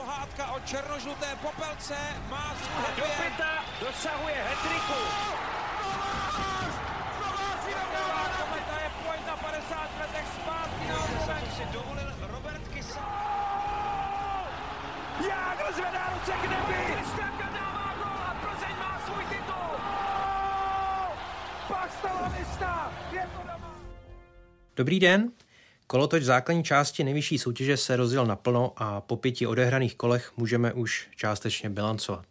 pohádka o černožluté popelce má svůj Do pěta dosahuje hetriku. Kometa je pojď na 50 letech zpátky na si dovolil Robert Kysa. Jágr zvedá ruce k nebi. Kristianka dává gol a Plzeň má svůj titul. Pastalonista je to doma. Dobrý den. Kolotoč základní části nejvyšší soutěže se rozjel naplno a po pěti odehraných kolech můžeme už částečně bilancovat.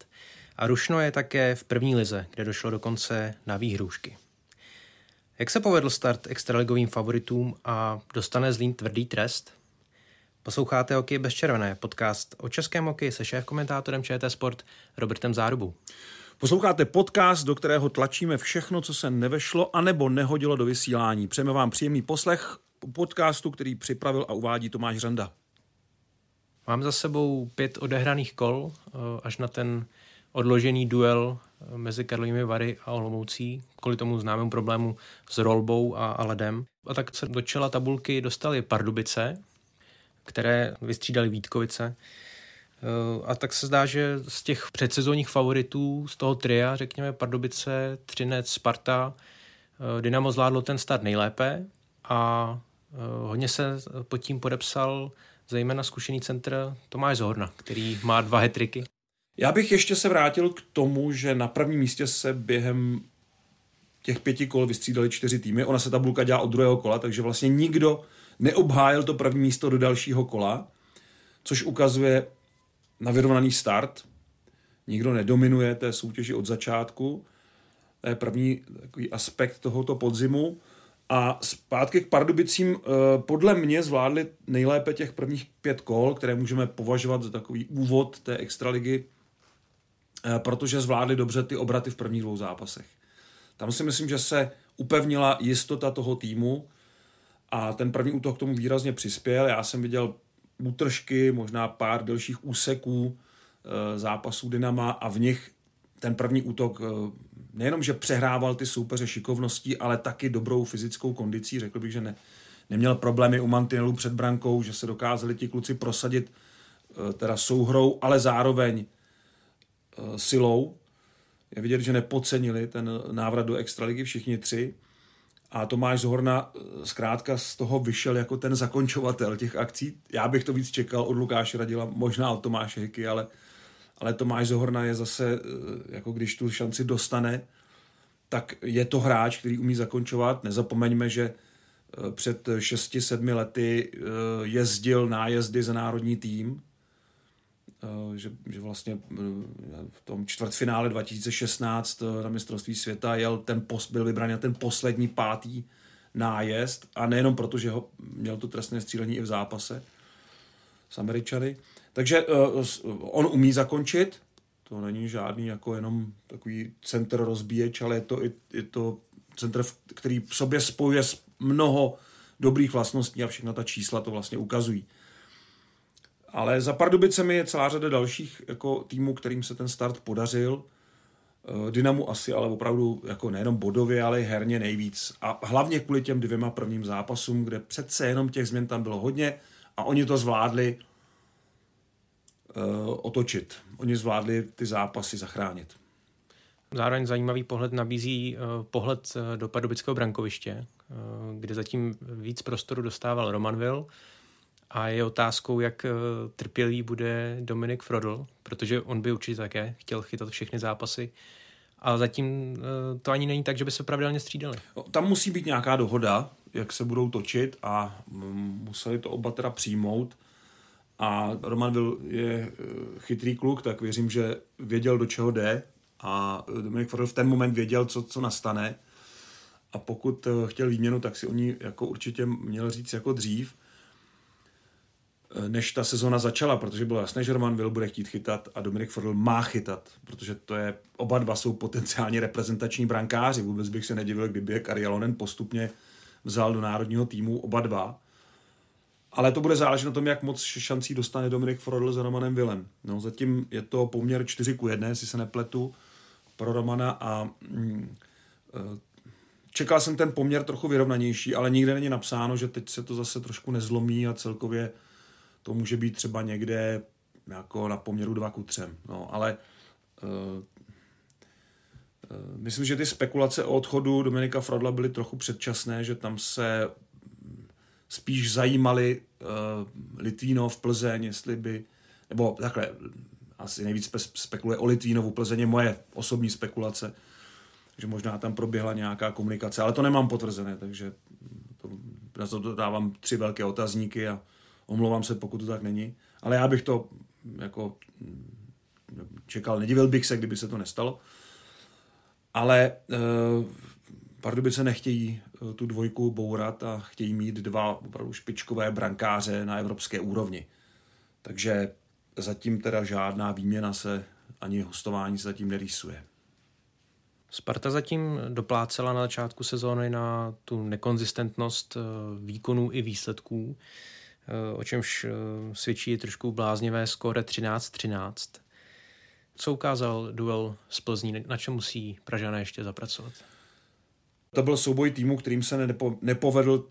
A rušno je také v první lize, kde došlo dokonce na výhrůžky. Jak se povedl start extraligovým favoritům a dostane Zlín tvrdý trest? Posloucháte Hokej bez červené, podcast o českém hokeji se šéf-komentátorem ČT Sport Robertem Zárubou. Posloucháte podcast, do kterého tlačíme všechno, co se nevešlo anebo nehodilo do vysílání. Přejeme vám příjemný poslech podcastu, který připravil a uvádí Tomáš Randa. Mám za sebou pět odehraných kol eh, až na ten odložený duel eh, mezi Karlovými Vary a Olomoucí kvůli tomu známému problému s rolbou a, a ledem. A tak se do čela tabulky dostali Pardubice, které vystřídali Vítkovice. Eh, A tak se zdá, že z těch předsezónních favoritů, z toho tria, řekněme Pardubice, Třinec, Sparta, Dynamo zvládlo ten start nejlépe a hodně se pod tím podepsal zejména zkušený centr Tomáš Zohorna, který má dva hetriky. Já bych ještě se vrátil k tomu, že na prvním místě se během těch pěti kol vystřídali čtyři týmy. Ona se tabulka dělá od druhého kola, takže vlastně nikdo neobhájil to první místo do dalšího kola, což ukazuje na vyrovnaný start. Nikdo nedominuje té soutěži od začátku. To je první takový aspekt tohoto podzimu. A zpátky k Pardubicím eh, podle mě zvládli nejlépe těch prvních pět kol, které můžeme považovat za takový úvod té extraligy, eh, protože zvládli dobře ty obraty v prvních dvou zápasech. Tam si myslím, že se upevnila jistota toho týmu a ten první útok k tomu výrazně přispěl. Já jsem viděl útržky, možná pár delších úseků eh, zápasů Dynama a v nich ten první útok nejenom, že přehrával ty soupeře šikovností, ale taky dobrou fyzickou kondicí. Řekl bych, že ne, neměl problémy u mantinelů před brankou, že se dokázali ti kluci prosadit eh, teda souhrou, ale zároveň silou. Je vidět, že nepodcenili ten návrat do extraligy všichni tři. A Tomáš Zhorna zkrátka z toho vyšel jako ten zakončovatel těch akcí. Já bych to víc čekal od Lukáše Radila, možná od Tomáše Hiky, ale, ale Tomáš Zohorna je zase, jako když tu šanci dostane, tak je to hráč, který umí zakončovat. Nezapomeňme, že před 6-7 lety jezdil nájezdy za národní tým, že, že vlastně v tom čtvrtfinále 2016 na mistrovství světa jel ten pos, byl vybrán ten poslední pátý nájezd a nejenom proto, že ho, měl to trestné střílení i v zápase s Američany. Takže on umí zakončit, to není žádný jako jenom takový centr rozbíječ, ale je to, je to centr, který v sobě spojuje mnoho dobrých vlastností a všechna ta čísla to vlastně ukazují. Ale za Pardubicemi je celá řada dalších jako týmů, kterým se ten start podařil. Dynamu asi, ale opravdu jako nejenom bodově, ale i herně nejvíc. A hlavně kvůli těm dvěma prvním zápasům, kde přece jenom těch změn tam bylo hodně a oni to zvládli uh, otočit. Oni zvládli ty zápasy zachránit. Zároveň zajímavý pohled nabízí uh, pohled do pardubického brankoviště, kde zatím víc prostoru dostával Romanville, a je otázkou, jak trpělý bude Dominik Frodl, protože on by určitě také chtěl chytat všechny zápasy. A zatím to ani není tak, že by se pravidelně střídali. Tam musí být nějaká dohoda, jak se budou točit a museli to oba teda přijmout. A Roman Vil je chytrý kluk, tak věřím, že věděl, do čeho jde a Dominik Frodl v ten moment věděl, co, co nastane. A pokud chtěl výměnu, tak si o ní jako určitě měl říct jako dřív než ta sezona začala, protože bylo jasné, že Roman Will bude chtít chytat a Dominik Fordl má chytat, protože to je, oba dva jsou potenciálně reprezentační brankáři. Vůbec bych se nedivil, kdyby je Karialonen postupně vzal do národního týmu oba dva. Ale to bude záležet na tom, jak moc šancí dostane Dominik Frodl za Romanem Willem. No, zatím je to poměr 4 ku 1, jestli se nepletu, pro Romana a mm, čekal jsem ten poměr trochu vyrovnanější, ale nikde není napsáno, že teď se to zase trošku nezlomí a celkově to může být třeba někde jako na poměru 2 ku 3. No, ale uh, myslím, že ty spekulace o odchodu Dominika Frodla byly trochu předčasné, že tam se spíš zajímali uh, Litvínov, Plzeň, jestli by, nebo takhle, asi nejvíc spekuluje o Litvínovu, Plzeň je moje osobní spekulace, že možná tam proběhla nějaká komunikace, ale to nemám potvrzené, takže to, na to dávám tři velké otazníky a omlouvám se, pokud to tak není. Ale já bych to jako čekal, nedivil bych se, kdyby se to nestalo. Ale uh, Pardubice nechtějí tu dvojku bourat a chtějí mít dva opravdu špičkové brankáře na evropské úrovni. Takže zatím teda žádná výměna se ani hostování se zatím nerýsuje. Sparta zatím doplácela na začátku sezóny na tu nekonzistentnost eh, výkonů i výsledků, eh, o čemž eh, svědčí trošku bláznivé skóre 13-13. Co ukázal duel z Plzní, na čem musí Pražané ještě zapracovat? To byl souboj týmu, kterým se nepo, nepovedl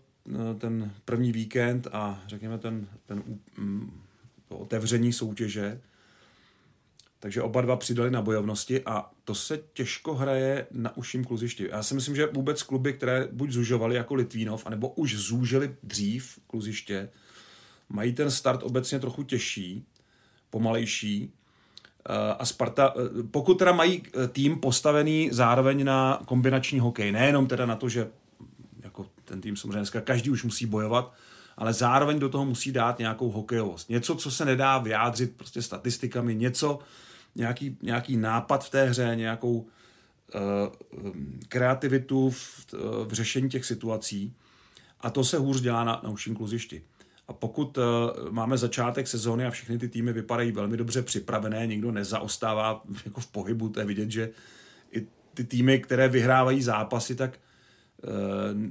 ten první víkend a řekněme ten, ten mm, otevření soutěže. Takže oba dva přidali na bojovnosti a to se těžko hraje na uším kluzišti. Já si myslím, že vůbec kluby, které buď zužovaly jako Litvínov, anebo už zúžili dřív kluziště, mají ten start obecně trochu těžší, pomalejší. Eh, a Sparta, eh, pokud teda mají eh, tým postavený zároveň na kombinační hokej, nejenom teda na to, že jako ten tým samozřejmě dneska každý už musí bojovat, ale zároveň do toho musí dát nějakou hokejovost. Něco, co se nedá vyjádřit prostě statistikami, něco, nějaký, nějaký nápad v té hře, nějakou uh, kreativitu v, uh, v řešení těch situací. A to se hůř dělá na, na užším kluzišti. A pokud uh, máme začátek sezóny a všechny ty týmy vypadají velmi dobře připravené, nikdo nezaostává jako v pohybu, to je vidět, že i ty týmy, které vyhrávají zápasy, tak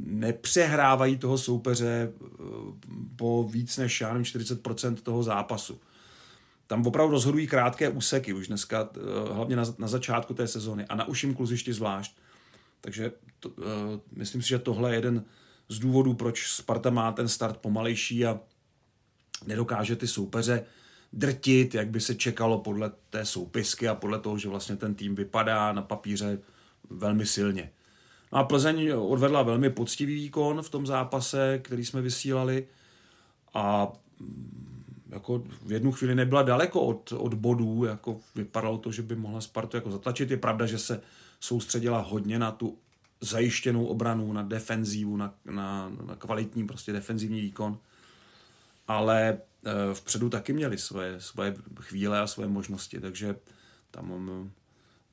nepřehrávají toho soupeře po víc než já nevím, 40% toho zápasu tam opravdu rozhodují krátké úseky už dneska, eh, hlavně na, na začátku té sezóny a na uším kluzišti zvlášť. Takže to, myslím si, že tohle je jeden z důvodů, proč Sparta má ten start pomalejší a nedokáže ty soupeře drtit, jak by se čekalo podle té soupisky a podle toho, že vlastně ten tým vypadá na papíře velmi silně. No a Plzeň odvedla velmi poctivý výkon v tom zápase, který jsme vysílali a jako v jednu chvíli nebyla daleko od, od bodů, jako vypadalo to, že by mohla Spartu jako zatlačit. Je pravda, že se soustředila hodně na tu zajištěnou obranu, na defenzívu, na, na, na kvalitní prostě defenzivní výkon. Ale e, vpředu taky měli svoje, svoje chvíle a svoje možnosti, takže tam um,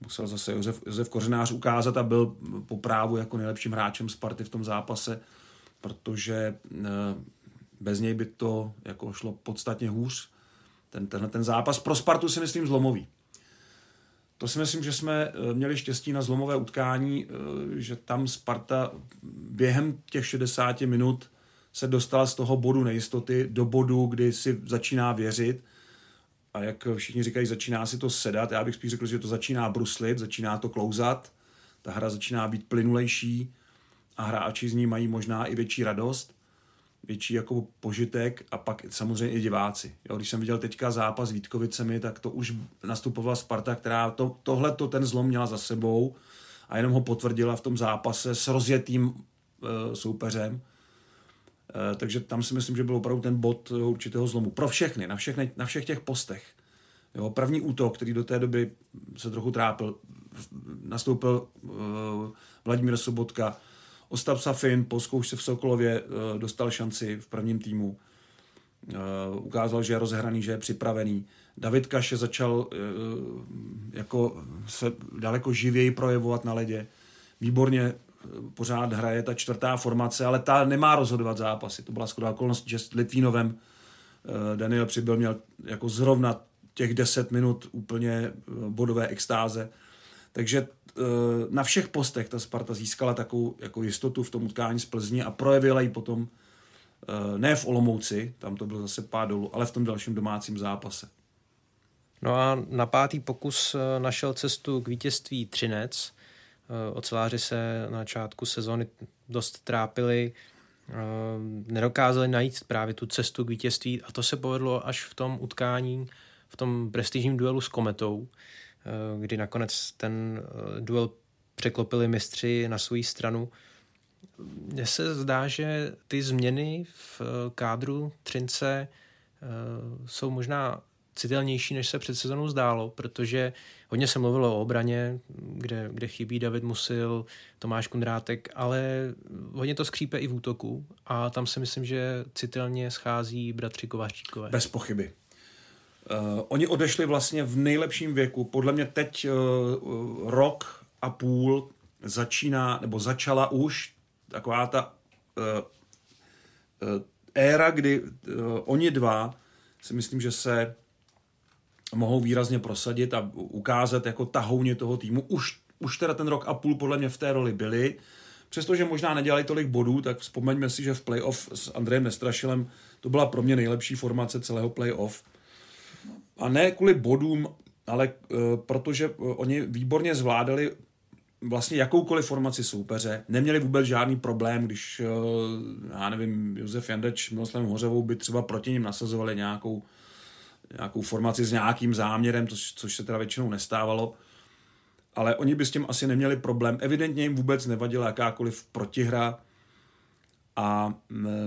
musel zase Josef, Josef Kořenář ukázat a byl po právu jako nejlepším hráčem Sparty v tom zápase, protože e, bez něj by to jako šlo podstatně hůř. Ten, tenhle ten zápas pro Spartu si myslím zlomový. To si myslím, že jsme eh, měli štěstí na zlomové utkání, eh, že tam Sparta během těch 60 minut se dostala z toho bodu nejistoty do bodu, kdy si začíná věřit. A jak všichni říkají, začíná si to sedat. Já bych spíš řekl, že to začíná bruslit, začíná to klouzat, ta hra začíná být plynulejší a hráči z ní mají možná i větší radost větší jako požitek a pak samozřejmě i diváci. Jo, když jsem viděl teďka zápas s Vítkovicemi, tak to už nastupovala Sparta, která to, tohle to ten zlom měla za sebou a jenom ho potvrdila v tom zápase s rozjetým e, soupeřem. E, takže tam si myslím, že byl opravdu ten bod určitého zlomu. Pro všechny, na, všechny, na všech těch postech. Jo, první útok, který do té doby se trochu trápil, nastoupil e, Vladimír Sobotka, Ostap Safin po zkoušce v Sokolově uh, dostal šanci v prvním týmu. Uh, ukázal, že je rozhraný, že je připravený. David Kaše začal uh, jako se daleko živěji projevovat na ledě. Výborně pořád hraje ta čtvrtá formace, ale ta nemá rozhodovat zápasy. To byla skoro okolnost, že s Litvínovem Daniel Přibyl měl jako zrovna těch 10 minut úplně bodové extáze. Takže Eh, na všech postech ta Sparta získala takovou jako jistotu v tom utkání z Plzní a projevila ji potom eh, ne v Olomouci, tam to bylo zase pád dolů, ale v tom dalším domácím zápase. No a na pátý pokus eh, našel cestu k vítězství Třinec. Oceláři se na začátku sezóny dost trápili, nedokázali najít právě tu cestu k vítězství a to se povedlo až v tom utkání v tom prestižním duelu s Kometou, kdy nakonec ten duel překlopili mistři na svou stranu. Mně se zdá, že ty změny v kádru Třince jsou možná citelnější, než se před sezonou zdálo, protože hodně se mluvilo o obraně, kde, kde chybí David Musil, Tomáš Kundrátek, ale hodně to skřípe i v útoku a tam si myslím, že citelně schází bratři Kováčíkové. Bez pochyby. Uh, oni odešli vlastně v nejlepším věku. Podle mě teď uh, rok a půl začíná, nebo začala už taková ta uh, uh, éra, kdy uh, oni dva si myslím, že se mohou výrazně prosadit a ukázat jako tahouně toho týmu. Už, už teda ten rok a půl podle mě v té roli byli. Přestože možná nedělali tolik bodů, tak vzpomeňme si, že v playoff s Andrejem Nestrašilem to byla pro mě nejlepší formace celého playoff. A ne kvůli bodům, ale uh, protože uh, oni výborně zvládali vlastně jakoukoliv formaci soupeře. Neměli vůbec žádný problém, když, uh, já nevím, Josef Jandač, Miloslavem Hořevou by třeba proti ním nasazovali nějakou nějakou formaci s nějakým záměrem, což, což se teda většinou nestávalo. Ale oni by s tím asi neměli problém. Evidentně jim vůbec nevadila jakákoliv protihra a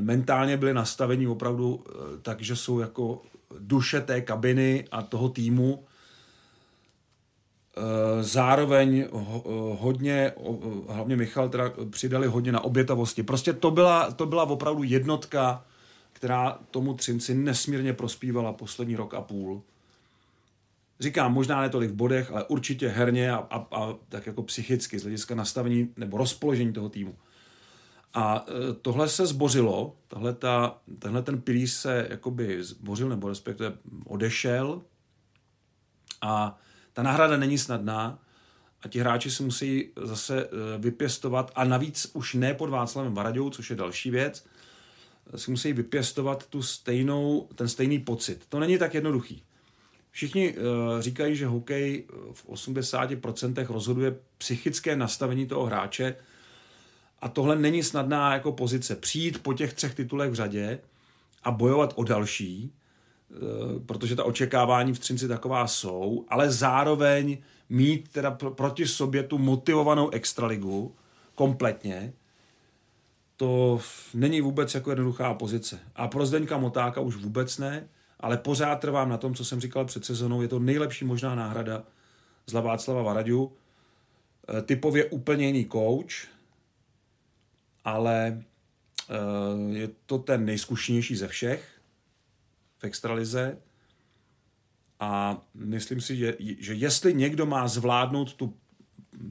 mentálně byli nastaveni opravdu tak, že jsou jako duše té kabiny a toho týmu. E, zároveň hodně, hlavně Michal teda přidali hodně na obětavosti. Prostě to byla, to byla opravdu jednotka, která tomu Třinci nesmírně prospívala poslední rok a půl. Říkám, možná ne tolik v bodech, ale určitě herně a, a, a tak jako psychicky, z hlediska nastavení nebo rozpoložení toho týmu. A e, tohle se zbořilo, tahle ta, tenhle ten pilíř se jakoby zbořil, nebo respektive odešel a ta náhrada není snadná a ti hráči si musí zase e, vypěstovat a navíc už ne pod Václavem Varaďou, což je další věc, si musí vypěstovat tu stejnou, ten stejný pocit. To není tak jednoduchý. Všichni uh, říkají, že hokej v 80% rozhoduje psychické nastavení toho hráče a tohle není snadná jako pozice. Přijít po těch třech titulech v řadě a bojovat o další, uh, protože ta očekávání v Třinci taková jsou, ale zároveň mít teda pr- proti sobě tu motivovanou extraligu kompletně, to není vůbec jako jednoduchá pozice. A pro Zdeňka Motáka už vůbec ne, ale pořád trvám na tom, co jsem říkal před sezónou, je to nejlepší možná náhrada z Václava Varadiu. E, typově úplně jiný coach, ale e, je to ten nejzkušenější ze všech v extralize a myslím si, že, že jestli někdo má zvládnout tu,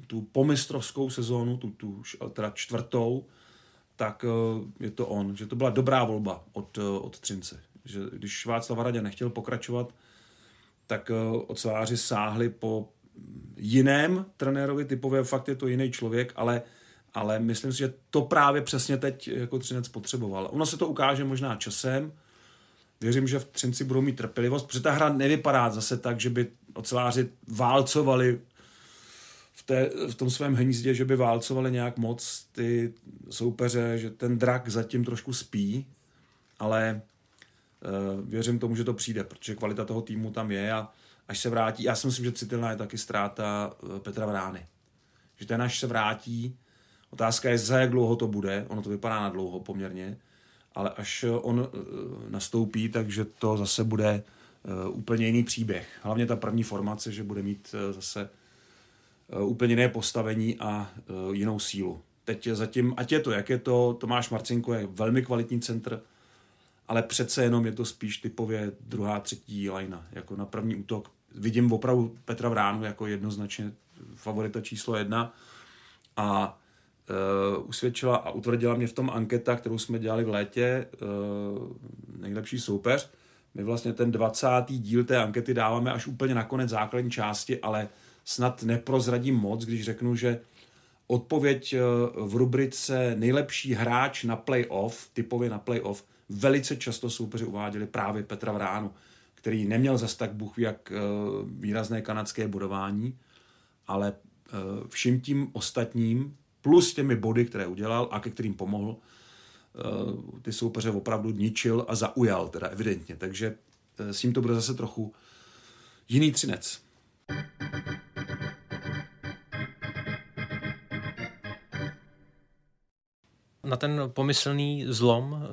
tu pomistrovskou sezónu, tu, tu teda čtvrtou, tak eh, je to on, že to byla dobrá volba od, eh, od Třince. Že když Václav Radě nechtěl pokračovat, tak eh, oceláři sáhli po jiném trenérovi, typově fakt je to jiný člověk, ale, ale myslím si, že to právě přesně teď jako Třinec potřeboval. Ono se to ukáže možná časem, věřím, že v Třinci budou mít trpělivost, protože ta hra nevypadá zase tak, že by oceláři válcovali v, té, v tom svém hnízdě, že by válcovali nějak moc ty soupeře, že ten drak zatím trošku spí, ale uh, věřím tomu, že to přijde, protože kvalita toho týmu tam je a až se vrátí, já si myslím, že citelná je taky ztráta uh, Petra Vrány. Že ten až se vrátí, otázka je, za jak dlouho to bude, ono to vypadá na dlouho poměrně, ale až on uh, nastoupí, takže to zase bude uh, úplně jiný příběh. Hlavně ta první formace, že bude mít uh, zase Eh, úplně jiné postavení a eh, jinou sílu. Teď zatím, ať je to, jak je to, Tomáš Marcinko je velmi kvalitní centr, ale přece jenom je to spíš typově druhá, třetí lajna. Jako na první útok vidím opravdu Petra Vránu jako jednoznačně favorita číslo jedna a uh, usvědčila a utvrdila mě v tom anketa, kterou jsme dělali v létě, uh, nejlepší soupeř. My vlastně ten 20. díl té ankety dáváme až úplně na konec základní části, ale snad neprozradím moc, když řeknu, že odpověď eh, v rubrice nejlepší hráč na playoff, typově na playoff, velice často soupeři uváděli právě Petra Vránu, který neměl zas tak buch jak výrazné kanadské budování, ale vším tím ostatním, plus těmi body, které udělal a ke kterým pomohl, ty soupeře opravdu ničil a zaujal, teda evidentně. Takže s tím to bude zase trochu jiný třinec. Na ten pomyslný zlom eh,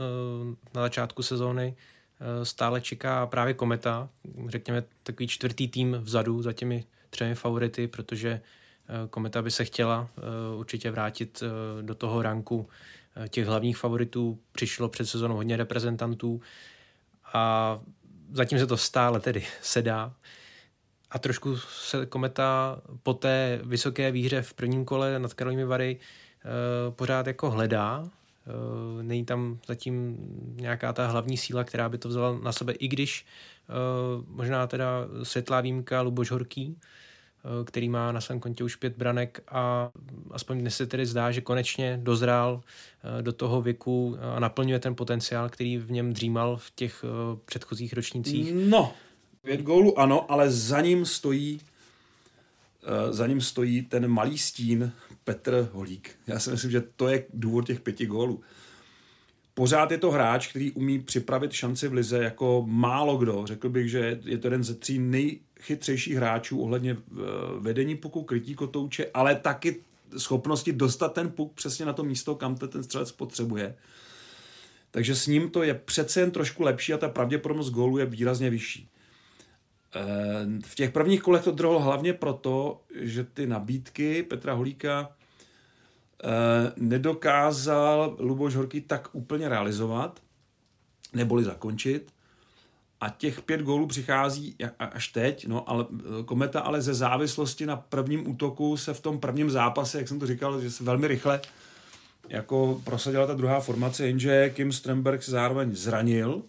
na začátku sezóny eh, stále čeká právě Kometa, řekněme takový čtvrtý tým vzadu za těmi třemi favority, protože eh, Kometa by se chtěla určitě vrátit do toho ranku těch hlavních favoritů. Přišlo před sezónou hodně reprezentantů a zatím se to stále tedy sedá. A trošku se Kometa po té vysoké výhře v prvním kole nad Karolími Vary Eh, pořád jako hledá. Eh, není tam zatím nějaká ta hlavní síla, která by to vzala na sebe, i když eh, možná teda světlá výjimka Luboš Horký, který má na svém kontě už pět branek a aspoň dnes se tedy zdá, že konečně dozrál do toho věku a naplňuje ten potenciál, který v něm dřímal v těch předchozích ročnících. No, pět gólů ano, ale za ním stojí za ním stojí ten malý stín Petr Holík. Já si myslím, že to je důvod těch pěti gólů. Pořád je to hráč, který umí připravit šanci v lize jako málo kdo. Řekl bych, že je to jeden ze tří nejchytřejších hráčů ohledně eh, vedení puku, krytí kotouče, ale taky schopnosti dostat ten puk přesně na to místo, kam to ten střelec potřebuje. Takže s ním to je přece jen trošku lepší a ta pravděpodobnost gólu je výrazně vyšší. Eh, v těch prvních kolech to drhlo hlavně proto, že ty nabídky Petra Holíka nedokázal Luboš Horký tak úplně realizovat, neboli zakončit. A těch pět gólů přichází až teď, no, ale eh, Kometa ale ze závislosti na prvním útoku se v tom prvním zápase, jak jsem to říkal, že se velmi rychle jako prosadila ta druhá formace, jenže Kim Stremberg se zároveň zranil,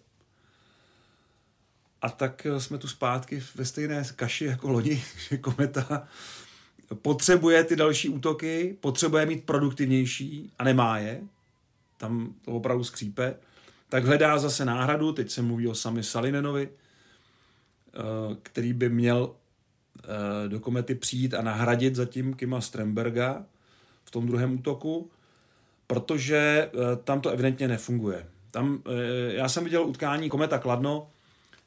a tak eh, jsme tu zpátky ve stejné kaši jako loni, že Kometa potřebuje ty další útoky, potřebuje mít produktivnější a nemá je. Tam to opravdu skřípe. Tak hledá zase náhradu, teď se mluví o sami Salinenovi, eh, který by měl eh, do Komety přijít a nahradit zatím Kima Stremberga v tom druhém útoku, protože tam to evidentně nefunguje. Tam, já jsem viděl utkání Kometa Kladno,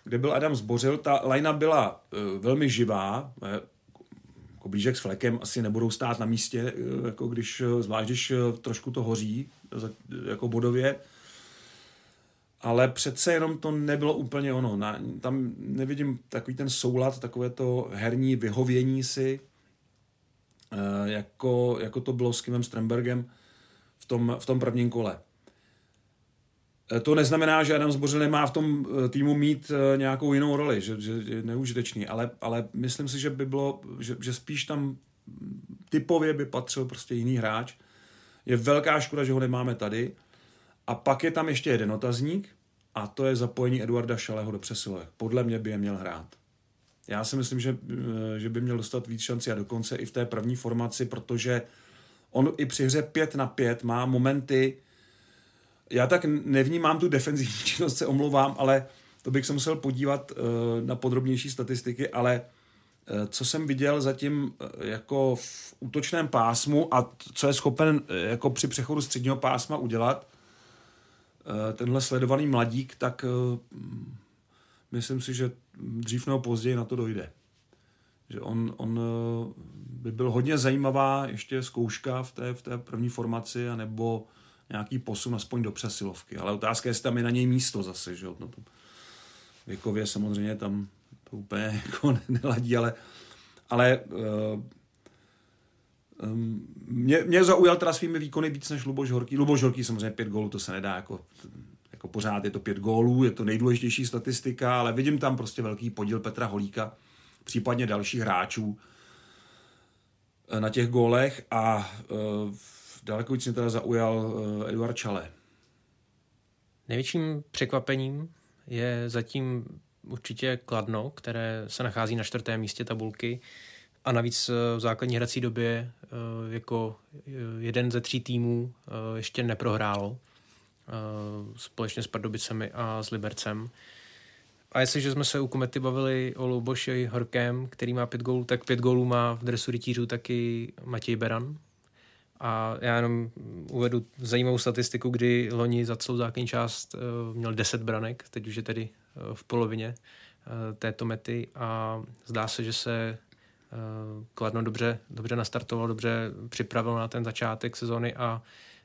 kde byl Adam Zbořil. Ta lajna byla velmi živá, jako blížek s flekem asi nebudou stát na místě, uh, jako když, uh, zvlášť když uh, trošku to hoří, jako bodově. Ale přece jenom to nebylo úplně ono. Na, tam nevidím takový ten soulad, takové to herní vyhovění si, jako, jako to bylo s Kimem Strembergem v tom, v tom prvním kole. Eh, to neznamená, že Adam Zbořil nemá v tom eh, týmu mít eh, nějakou jinou roli, že, že je neužitečný, ale, ale myslím si, že by bylo, že, že spíš tam typově by patřil prostě jiný hráč. Je velká škoda, že ho nemáme tady. A pak je tam ještě jeden otazník a to je zapojení Eduarda Šaleho do přesilovek. Podle mě by je měl hrát. Já si myslím, že, že by měl dostat víc šanci a dokonce i v té první formaci, protože on i při hře 5 na 5 má momenty, já tak nevnímám tu defenzivní činnost, se omlouvám, ale to bych se musel podívat uh, na podrobnější statistiky, ale uh, co jsem viděl zatím uh, jako v útočném pásmu a co je schopen jako při přechodu středního pásma udělat, tenhle sledovaný mladík, tak uh, myslím si, že dřív nebo později na to dojde. Že on, on by byl hodně zajímavá ještě zkouška v té, v té první formaci, anebo nějaký posun aspoň do přesilovky. Ale otázka je, jestli tam je na něj místo zase, že no to věkově samozřejmě tam to úplně jako neladí, ale, ale um, mě, mě zaujal teda svými výkony víc než Luboš Horký. Luboš Horký samozřejmě pět gólů, to se nedá jako, jako pořád, je to pět gólů, je to nejdůležitější statistika, ale vidím tam prostě velký podíl Petra Holíka, případně dalších hráčů eh, na těch gólech a uh, daleko víc mě teda zaujal uh, Eduard Čale. Největším překvapením je zatím určitě Kladno, které se nachází na čtvrtém místě tabulky a navíc eh, v základní hrací době eh, jako jeden ze tří týmů ještě neprohrálo společně s Pardubicemi a s Libercem. A jestliže jsme se u Komety bavili o Luboši Horkem, který má pět gólů, tak pět gólů má v dresu rytířů taky Matěj Beran, a já jenom uvedu zajímavou statistiku, kdy loni za celou základní část uh, měl 10 branek, teď už je tedy uh, v polovině této mety a zdá se, že se Kladno dobře, dobře nastartoval, dobře připravil na ten začátek sezony a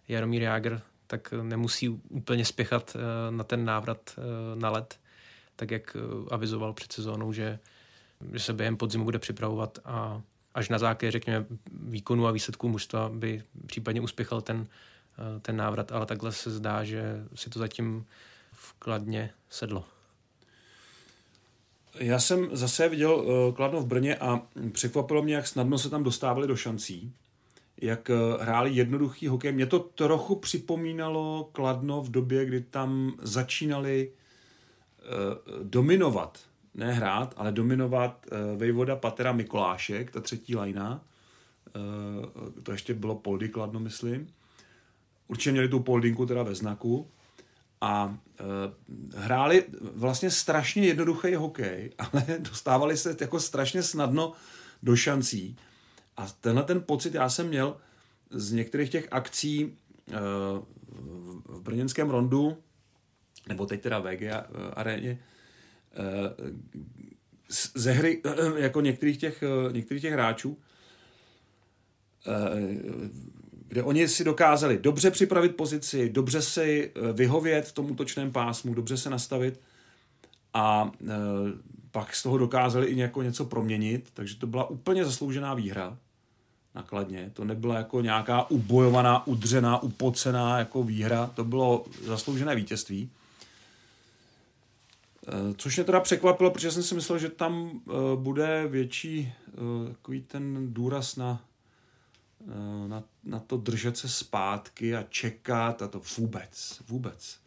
Jaromír Jágr tak nemusí úplně spěchat na ten návrat na let, tak jak avizoval před sezónou, že, že se během podzimu bude připravovat a až na základě, řekněme, výkonu a výsledků mužstva by případně uspěchal ten, ten návrat, ale takhle se zdá, že si to zatím vkladně sedlo. Já jsem zase viděl uh, Kladno v Brně a překvapilo mě, jak snadno se tam dostávali do šancí, jak uh, hráli jednoduchý hokej. Mě to trochu připomínalo Kladno v době, kdy tam začínali dominovat, ne hrát, ale dominovat uh, Vejvoda Patera Mikolášek, ta třetí lajna. Uh, to ještě bylo Poldy Kladno, myslím. Určitě měli tu Poldinku teda ve znaku a e, hráli vlastně strašně jednoduchý hokej, ale dostávali se jako strašně snadno do šancí. A tenhle ten pocit já jsem měl z některých těch akcí e, v brněnském rondu, nebo teď teda VG aréně, ze hry e, jako některých těch, e, některých těch hráčů, kde oni si dokázali dobře připravit pozici, dobře si eh, vyhovět v tom útočném pásmu, dobře se nastavit a pak z toho dokázali i něco proměnit, takže to byla úplně zasloužená výhra nakladně. To nebyla jako nějaká ubojovaná, udřená, upocená jako výhra, to bylo zasloužené vítězství. E, což mě teda překvapilo, protože jsem si myslel, že tam e, bude větší e, takový ten důraz na Eh, na, na to držet se zpátky a čekat a to vůbec, vůbec.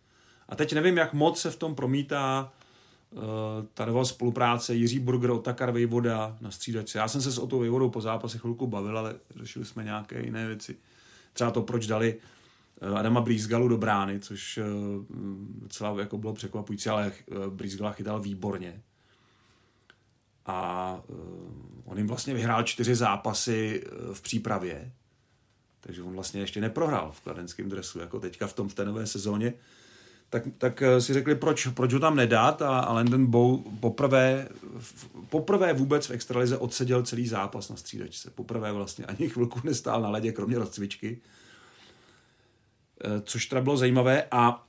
A teď nevím, jak moc se v tom promítá ta nová spolupráce Jiří Burger, Otakar Vejvoda na střídačce. Já jsem se s Otou Vejvodou po zápase chvilku bavil, ale řešili jsme nějaké jiné věci. Třeba to, proč dali Adama Brýzgalu do brány, což uh, docela jako bylo překvapující, ale uh, Brýzgala chytal výborně a on jim vlastně vyhrál čtyři zápasy v přípravě, takže on vlastně ještě neprohrál v kladenském dresu, jako teďka v tom v té nové sezóně. Tak, tak si řekli, proč, proč ho tam nedat a, a Landon Bow poprvé, poprvé vůbec v extralize odseděl celý zápas na střídačce. Poprvé vlastně ani chvilku nestál na ledě, kromě rozcvičky. Což teda bylo zajímavé a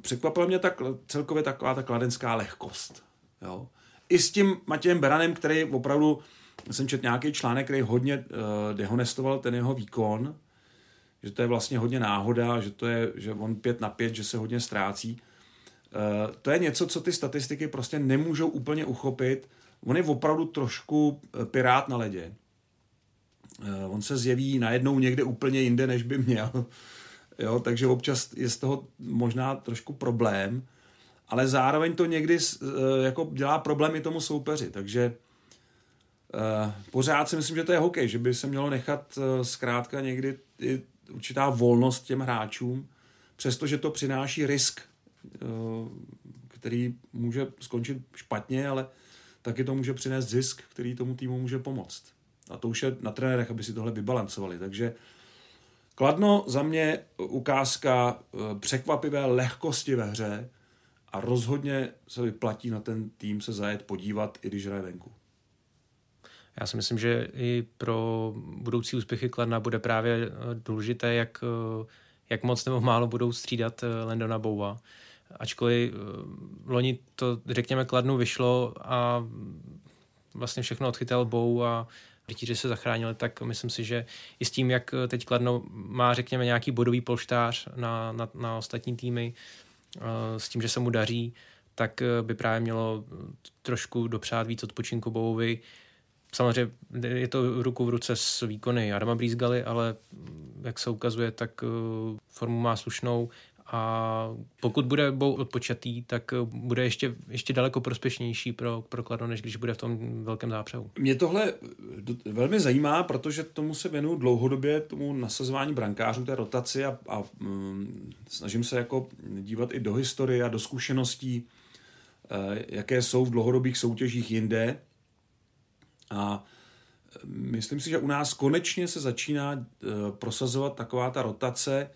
překvapila mě tak, celkově taková ta kladenská lehkost. Jo? i s tím Matějem Beranem, který opravdu, jsem četl nějaký článek, který hodně uh, dehonestoval ten jeho výkon, že to je vlastně hodně náhoda, že to je, že on pět na pět, že se hodně ztrácí. To je něco, co ty statistiky prostě nemůžou úplně uchopit. On je opravdu trošku eh, pirát na ledě. On se zjeví najednou někde úplně jinde, než by měl. Jo, takže občas je z toho možná trošku problém ale zároveň to někdy uh, jako dělá problémy tomu soupeři, takže uh, pořád si myslím, že to je hokej, že by se mělo nechat uh, zkrátka někdy i určitá volnost těm hráčům, přestože to přináší risk, uh, který může skončit špatně, ale taky to může přinést zisk, který tomu týmu může pomoct. A to už je na trenérech, aby si tohle vybalancovali. Takže Kladno za mě ukázka překvapivé lehkosti ve hře, a rozhodně se vyplatí na ten tým se zajet podívat, i když hraje venku. Já si myslím, že i pro budoucí úspěchy Kladna bude právě eh, důležité, jak, eh, jak moc nebo málo budou střídat eh, Landona Boua. Ačkoliv loni to, řekněme, Kladnu vyšlo a vlastně všechno odchytal Bou a rytíři se zachránili, tak myslím si, že i s tím, jak teď Kladno má, řekněme, nějaký bodový polštář na, na, na ostatní týmy, s tím, že se mu daří, tak eh, by právě mělo trošku dopřát víc odpočinku Bovovi. Samozřejmě je to ruku v ruce s výkony Adama Brýzgaly, ale mm, jak se ukazuje, tak eh, formu má slušnou a pokud bude odpočatý, tak eh, bude ještě, ještě daleko prospěšnější pro, pro Kladno, než když bude v tom velkém zápřehu. Mě tohle velmi zajímá, protože tomu se věnuju dlouhodobě, tomu nasazování brankářů, té rotaci a, a um, snažím se jako dívat i do historie a do zkušeností, uh, jaké jsou v dlouhodobých soutěžích jinde. A myslím si, že u nás konečně se začíná prosazovat taková ta rotace,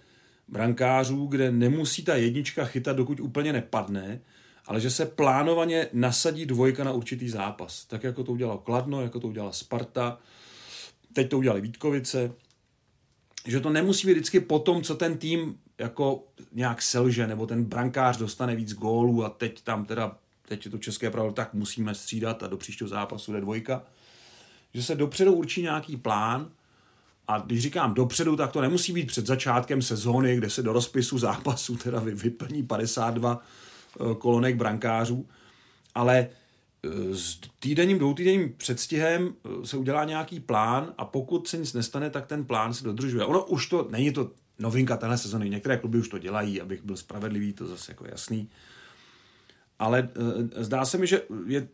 brankářů, kde nemusí ta jednička chytat, dokud úplně nepadne, ale že se plánovaně nasadí dvojka na určitý zápas. Tak jako to udělal Kladno, jako to udělala Sparta, teď to udělali Vítkovice, že to nemusí být vždycky po tom, co ten tým jako nějak selže, nebo ten brankář dostane víc gólů a teď tam teda, teď je to české pravidlo, tak musíme střídat a do příštího zápasu jde dvojka. Že se dopředu určí nějaký plán a když říkám dopředu, tak to nemusí být před začátkem sezóny, kde se do rozpisu zápasu teda vyplní 52 eh, kolonek brankářů, ale eh, s týdenním, dvoutýdenním předstihem eh, se udělá nějaký plán a pokud se nic nestane, tak ten plán se dodržuje. Ono už to, není to novinka téhle sezony, některé kluby už to dělají, abych byl spravedlivý, to zase jako jasný. Ale zdá se mi, že je,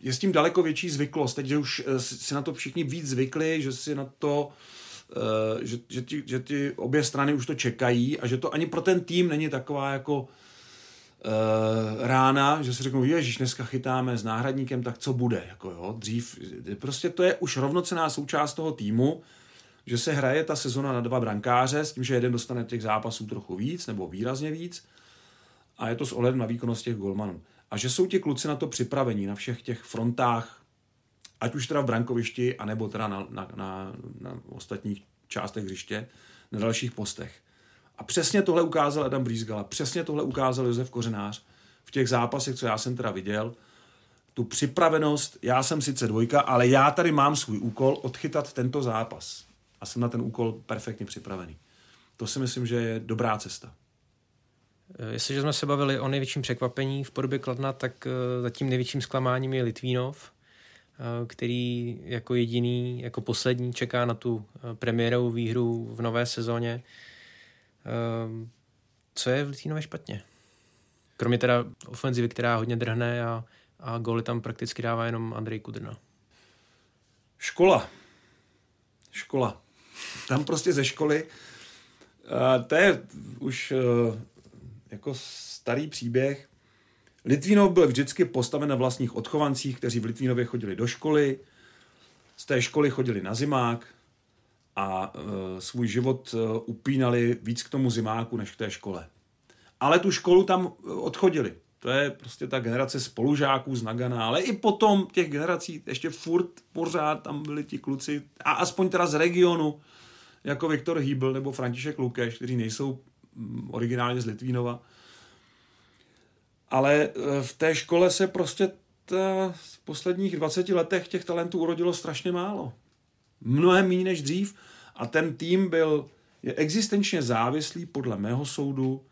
je s tím daleko větší zvyklost, teď, že už si na to všichni víc zvykli, že si na to že, že, ti, že ti obě strany už to čekají a že to ani pro ten tým není taková jako uh, rána, že si řeknou, ježiš, dneska chytáme s náhradníkem, tak co bude? Jako jo, dřív, prostě to je už rovnocená součást toho týmu, že se hraje ta sezona na dva brankáře s tím, že jeden dostane těch zápasů trochu víc nebo výrazně víc a je to s ohledem na výkonnost těch golmanů. A že jsou ti kluci na to připravení, na všech těch frontách ať už teda v brankovišti, anebo teda na, na, na, na ostatních částech hřiště, na dalších postech. A přesně tohle ukázal Adam Brýzgala, přesně tohle ukázal Josef Kořenář v těch zápasech, co já jsem teda viděl, tu připravenost, já jsem sice dvojka, ale já tady mám svůj úkol odchytat tento zápas. A jsem na ten úkol perfektně připravený. To si myslím, že je dobrá cesta. Jestliže jsme se bavili o největším překvapení v podobě Kladna, tak eh, zatím největším zklamáním je Litvínov, Eh, který jako jediný, jako poslední čeká na tu eh, premiérovou výhru v nové sezóně. Eh, co je v Litvínově špatně? Kromě teda ofenzivy, která hodně drhne a, a góly tam prakticky dává jenom Andrej Kudrna. Škola. Škola. Tam prostě ze školy. Uh, to je už jako starý příběh. Litvínov byl vždycky postaven na vlastních odchovancích, kteří v Litvínově chodili do školy, z té školy chodili na zimák a e, svůj život e, upínali víc k tomu zimáku, než k té škole. Ale tu školu tam e, odchodili. To je prostě ta generace spolužáků z Nagana, ale i potom těch generací ještě furt pořád tam byli ti kluci, a aspoň teda z regionu, jako Viktor Hýbl nebo František Lukeš, kteří nejsou mm, originálně z Litvínova, ale eh, v té škole se prostě ta, v posledních 20 letech těch talentů urodilo strašně málo. Mnohem méně než dřív a ten tým byl je existenčně závislý podle mého soudu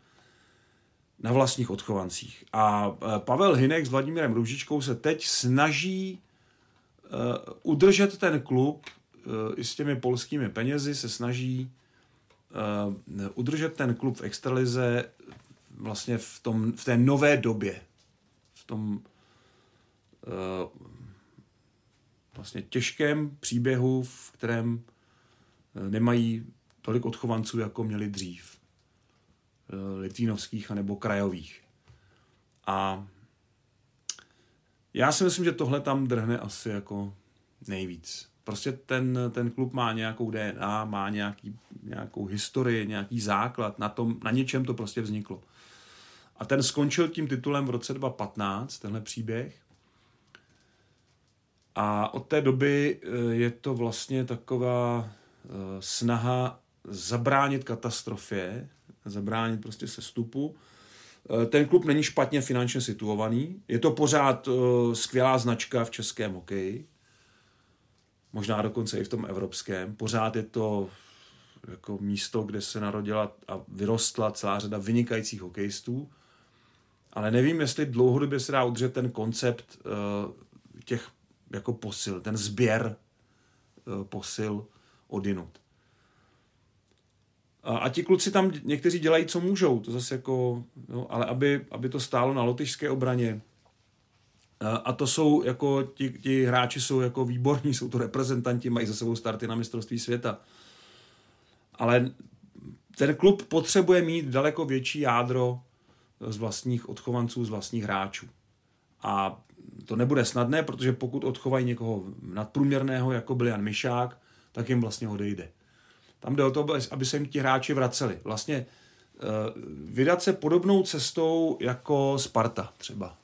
na vlastních odchovancích. A eh, Pavel Hinek s Vladimírem Růžičkou se teď snaží uh, udržet ten klub i s těmi polskými penězi, se snaží udržet ten klub v extralize vlastně v, tom, v té nové době, v tom uh, vlastně těžkém příběhu, v kterém uh, nemají tolik odchovanců, jako měli dřív. Uh, litvínovských anebo krajových. A já si myslím, že tohle tam drhne asi jako nejvíc. Prostě ten, ten klub má nějakou DNA, má nějaký, nějakou historii, nějaký základ, na, tom, na něčem to prostě vzniklo. A ten skončil tím titulem v roce 2015, tenhle příběh. A od té doby eh, je to vlastně taková eh, snaha zabránit katastrofě, zabránit prostě sestupu. Eh, ten klub není špatně finančně situovaný. Je to pořád skvělá značka v českém hokeji. Možná dokonce i v tom evropském. Pořád je to jako místo, kde se narodila a vyrostla celá řada vynikajících hokejistů ale nevím, jestli dlouhodobě se dá udržet ten koncept uh, těch jako posil, ten sběr uh, posil odinut. A, a ti kluci tam někteří dělají, co můžou, to zase jako, no, ale aby, aby to stálo na lotyšské obraně, a to jsou jako, ti, ti hráči jsou jako výborní, jsou to reprezentanti, mají za sebou starty na mistrovství světa. Ale ten klub potřebuje mít daleko větší jádro z vlastních odchovanců, z vlastních hráčů. A to nebude snadné, protože pokud odchovají někoho nadprůměrného, jako byl Jan Mišák, tak jim vlastně odejde. Tam jde o to, aby se jim ti hráči vraceli. Vlastně vydat se podobnou cestou jako Sparta třeba,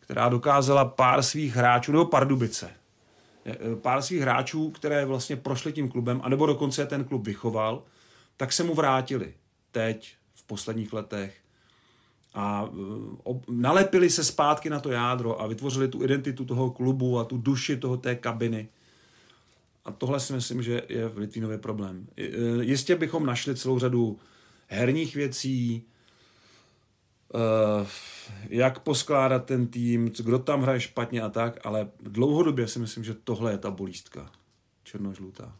která dokázala pár svých hráčů, nebo Pardubice, pár svých hráčů, které vlastně prošli tím klubem, anebo dokonce ten klub vychoval, tak se mu vrátili teď, v posledních letech a ob, nalepili se zpátky na to jádro a vytvořili tu identitu toho klubu a tu duši toho té kabiny. A tohle si myslím, že je v Litvínově problém. Jistě bychom našli celou řadu herních věcí, jak poskládat ten tým, kdo tam hraje špatně a tak, ale dlouhodobě si myslím, že tohle je ta bolístka. Černožlutá.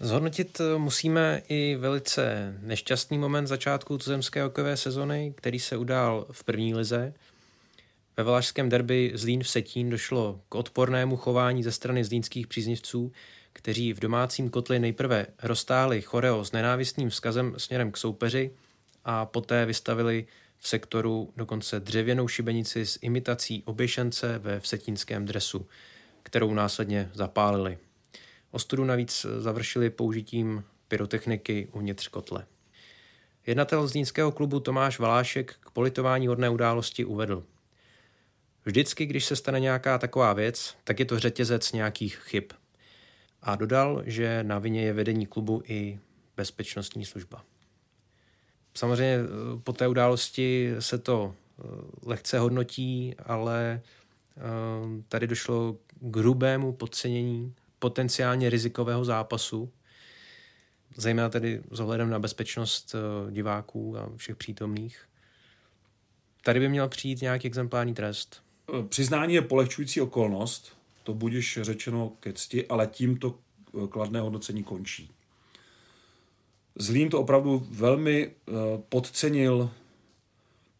Zhodnotit musíme i velice nešťastný moment začátku tuzemské hokejové sezony, který se udál v první lize – ve valašském derby Zlín v Setín došlo k odpornému chování ze strany zlínských příznivců, kteří v domácím kotli nejprve roztáhli choreo s nenávistným vzkazem směrem k soupeři a poté vystavili v sektoru dokonce dřevěnou šibenici s imitací oběšence ve vsetínském dresu, kterou následně zapálili. Ostudu navíc završili použitím pyrotechniky uvnitř kotle. Jednatel zlínského klubu Tomáš Valášek k politování hodné události uvedl – Vždycky, když se stane nějaká taková věc, tak je to řetězec nějakých chyb. A dodal, že na vině je vedení klubu i bezpečnostní služba. Samozřejmě eh, po té události se to eh, lehce hodnotí, ale eh, tady došlo k hrubému podcenění potenciálně rizikového zápasu, zejména tedy s ohledem na bezpečnost diváků a všech přítomných. Tady by měl přijít nějaký exemplární trest. Přiznání je polehčující okolnost, to budeš řečeno ke cti, ale tím to eh, kladné hodnocení končí. Zlín to opravdu velmi eh, podcenil.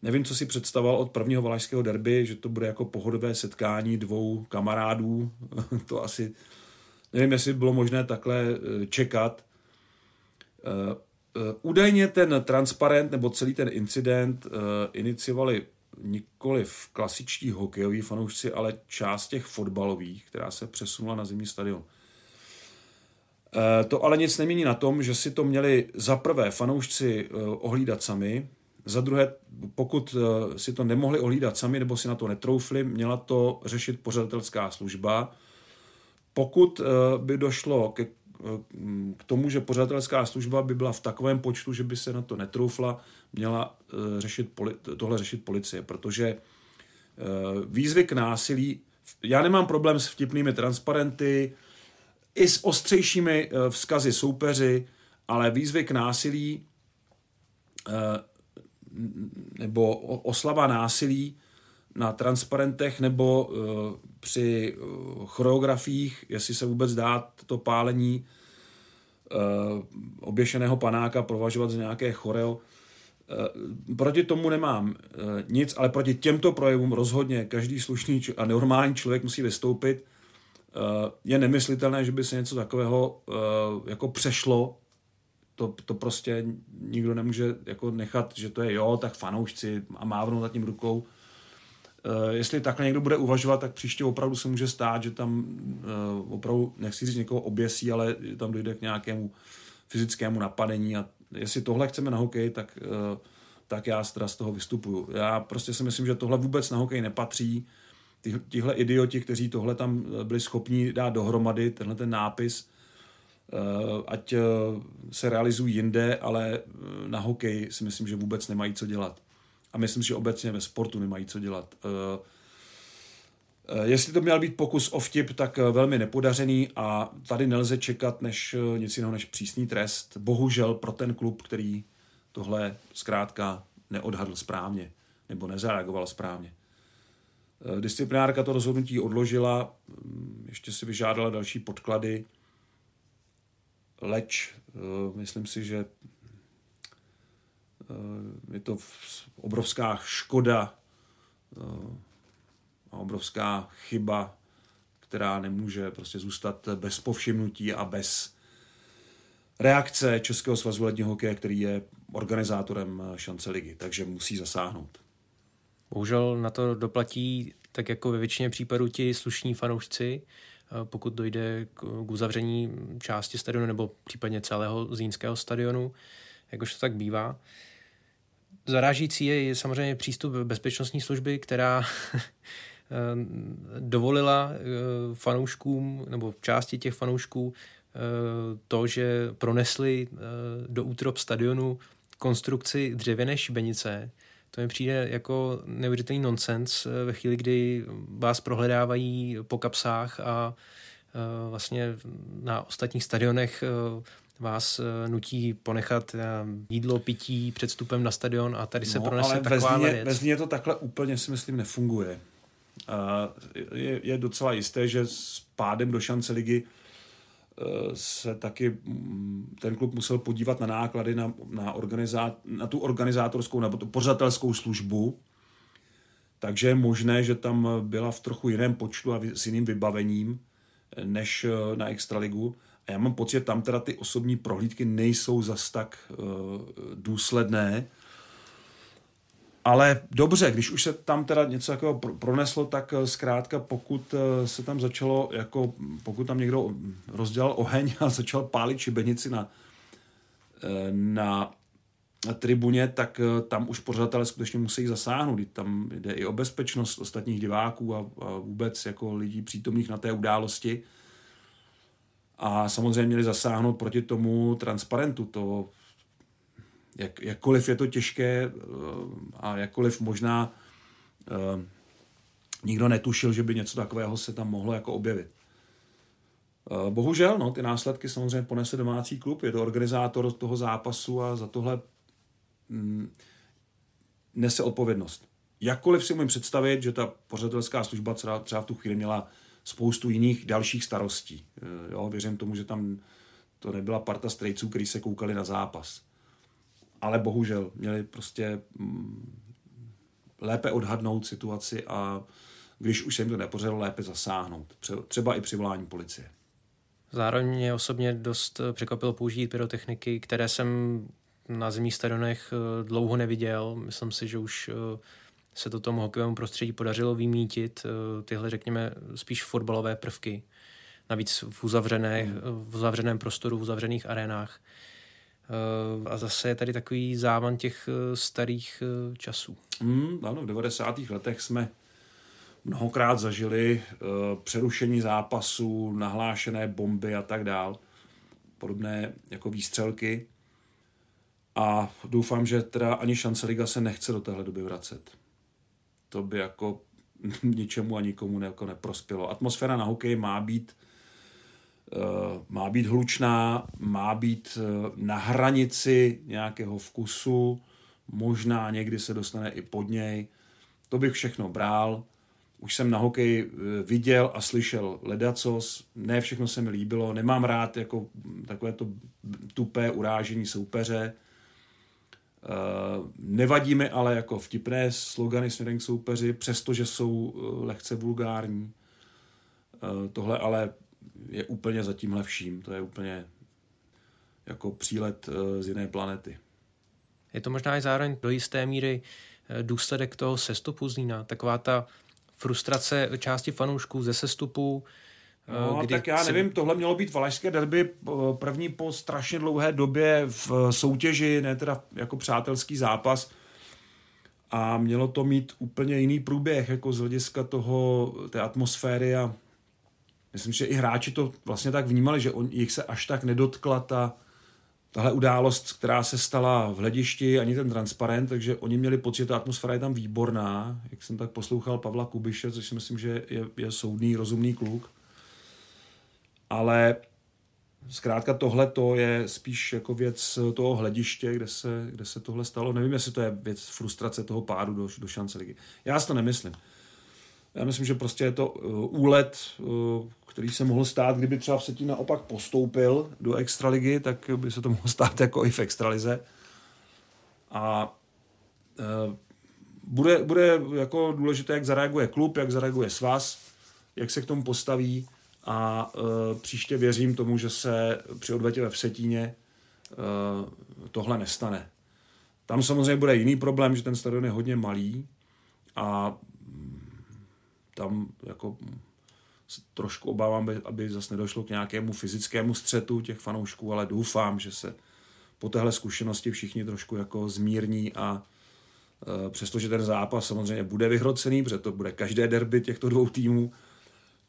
Nevím, co si představoval od prvního valašského derby, že to bude jako pohodové setkání dvou kamarádů. to asi, nevím, jestli bylo možné takhle eh, čekat. Údajně ten transparent nebo celý ten incident iniciovali nikoli v klasičtí hokejoví fanoušci, ale část těch fotbalových, která se přesunula na zimní stadion. To ale nic nemění na tom, že si to měli za prvé fanoušci ohlídat sami, za druhé, pokud si to nemohli ohlídat sami nebo si na to netroufli, měla to řešit pořadatelská služba. Pokud by došlo ke k tomu, že pořadatelská služba by byla v takovém počtu, že by se na to netroufla, měla eh, řešit, tohle řešit policie, protože eh, výzvy k násilí, já nemám problém s vtipnými transparenty, i s ostřejšími eh, vzkazy soupeři, ale výzvy k násilí nebo oslava násilí na transparentech nebo při choreografiích, jestli se vůbec dá to pálení oběšeného panáka považovat za nějaké choreo, Eh, proti tomu nemám eh, nic, ale proti těmto projevům rozhodně každý slušný a normální člověk musí vystoupit. Eh, je nemyslitelné, že by se něco takového jako přešlo. To, to prostě nikdo nemůže jako nechat, že to je jo, tak fanoušci a mávnout nad tím rukou. Jestli takhle někdo bude uvažovat, tak příště opravdu se může stát, že tam opravdu, nechci říct někoho oběsí, ale tam dojde k nějakému fyzickému napadení a jestli tohle chceme na hokej, tak, eh, tak já teda z toho vystupuju. Já prostě si myslím, že tohle vůbec na hokej nepatří. tihle idioti, kteří tohle tam eh, byli schopni dát dohromady, tenhle ten nápis, eh, ať se realizují jinde, ale na hokej si myslím, že vůbec nemají co dělat. A myslím, že obecně ve sportu nemají co dělat. Eh, jestli to měl být pokus o vtip, tak eh, velmi nepodařený a tady nelze čekat než eh, nic jiného než přísný trest. Bohužel pro ten klub, který tohle zkrátka neodhadl správně nebo nezareagoval správně. Disciplinárka to rozhodnutí odložila, mm, ještě si vyžádala další podklady, leč myslím si, že je to obrovská škoda a obrovská chyba, která nemůže prostě zůstat bez povšimnutí a bez reakce Českého svazu ledního hokeje, který je organizátorem šance ligy, takže musí zasáhnout. Bohužel na to doplatí tak jako ve většině případů ti slušní fanoušci, pokud dojde k, k uzavření části stadionu nebo případně celého zínského stadionu, jakož to tak bývá. Zarážící je, samozřejmě přístup bezpečnostní služby, která dovolila fanouškům nebo části těch fanoušků to, že pronesli do útrop stadionu konstrukci dřevěné šibenice, to mi přijde jako neuvěřitelný nonsens eh, ve chvíli, kdy vás prohledávají po kapsách a eh, vlastně na ostatních stadionech eh, vás nutí ponechat jídlo, pití před vstupem na stadion a tady se no, pronese ale taková věc. Ve Zlíně to takhle úplně si myslím nefunguje. Je, je docela jisté, že s pádem do šance ligy se taky mm, ten klub musel podívat na náklady na, na, organizá, na tu organizátorskou nebo tu pořadatelskou službu, takže je možné, že tam byla v trochu jiném počtu a s jiným vybavením než eh, na Extraligu. Já mám pocit, že tam teda ty osobní prohlídky nejsou zas tak uh, důsledné, ale dobře, když už se tam teda něco jako proneslo, tak eh, zkrátka pokud eh, se tam začalo, jako pokud tam někdo rozdělal oheň a začal pálit šibenici na, na tribuně, tak tam už pořadatelé skutečně musí zasáhnout. Tam jde i o bezpečnost ostatních diváků a, a vůbec jako lidí přítomných na té události. A samozřejmě měli zasáhnout proti tomu transparentu. To jak, jakkoliv je to těžké eh, a jakkoliv možná uh, nikdo netušil, že by něco takového se tam mohlo jako objevit. Uh, bohužel, no, ty následky samozřejmě ponese domácí klub, je to organizátor toho zápasu a za tohle mm, nese odpovědnost. Jakkoliv si umím představit, že ta pořadatelská služba třeba v tu chvíli měla spoustu jiných dalších starostí. Jo, věřím tomu, že tam to nebyla parta strejců, kteří se koukali na zápas ale bohužel měli prostě mm, lépe odhadnout situaci a když už se jim to nepořelo, lépe zasáhnout. Třeba i při volání policie. Zároveň mě osobně dost eh, překvapilo použít pyrotechniky, které jsem na zimních stadionech eh, dlouho neviděl. Myslím si, že už eh, se to tomu hokejovému prostředí podařilo vymítit tyhle, řekněme, spíš fotbalové prvky. Navíc v, uzavřené, hmm. v uzavřeném prostoru, v uzavřených arénách. A zase je tady takový závan těch eh, starých eh, časů. Mm, ano, v 90. letech jsme mnohokrát zažili přerušení zápasu, nahlášené bomby a tak dál. Podobné jako výstřelky. A doufám, že teda ani šance Liga se nechce do téhle doby vracet. To by jako ničemu a nikomu ne, jako neprospělo. Atmosféra na hokej má být Eh, má být hlučná, má být eh, na hranici nějakého vkusu, možná někdy se dostane i pod něj. To bych všechno bral. Už jsem na hokej eh, viděl a slyšel ledacos, ne všechno se mi líbilo, nemám rád jako takové to tupé urážení soupeře. Nevadí mi ale jako vtipné slogany směrem k soupeři, přestože jsou lehce vulgární. Tohle ale je úplně za tímhle vším. To je úplně jako přílet eh, z jiné planety. Je to možná i zároveň do jisté míry eh, důsledek toho sestupu Zlína. Taková ta frustrace části fanoušků ze sestupu, eh, No, kdy tak já nevím, se... tohle mělo být valašské derby první po strašně dlouhé době v soutěži, ne teda jako přátelský zápas. A mělo to mít úplně jiný průběh, jako z hlediska toho, té atmosféry a myslím, že i hráči to vlastně tak vnímali, že on, jich se až tak nedotkla ta, tahle událost, která se stala v hledišti, ani ten transparent, takže oni měli pocit, že ta atmosféra je tam výborná, jak jsem tak poslouchal Pavla Kubiše, což si myslím, že je, je soudný, rozumný kluk. Ale zkrátka tohle to je spíš jako věc toho hlediště, kde se, kde se tohle stalo. Nevím, jestli to je věc frustrace toho pádu do, do šance ligy. Já si to nemyslím. Já myslím, že prostě je to uh, úlet, uh, který se mohl stát, kdyby třeba v Setí naopak postoupil do extraligy, tak by se to mohlo stát jako i v extralize. A uh, bude, bude jako důležité, jak zareaguje klub, jak zareaguje svaz, jak se k tomu postaví a uh, příště věřím tomu, že se při odvetě ve Vsetíně uh, tohle nestane. Tam samozřejmě bude jiný problém, že ten stadion je hodně malý a tam jako trošku obávám, aby, aby zase nedošlo k nějakému fyzickému střetu těch fanoušků, ale doufám, že se po téhle zkušenosti všichni trošku jako zmírní a e, přestože ten zápas samozřejmě bude vyhrocený, protože to bude každé derby těchto dvou týmů,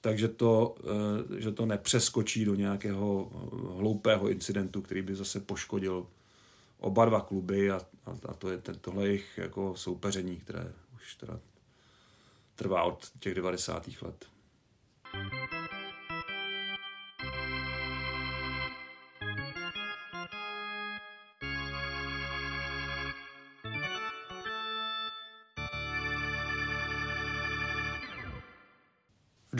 takže to, e, že to nepřeskočí do nějakého hloupého incidentu, který by zase poškodil oba dva kluby a, a, a to je ten, tohle jejich jako soupeření, které už teda trvá od těch 90. let.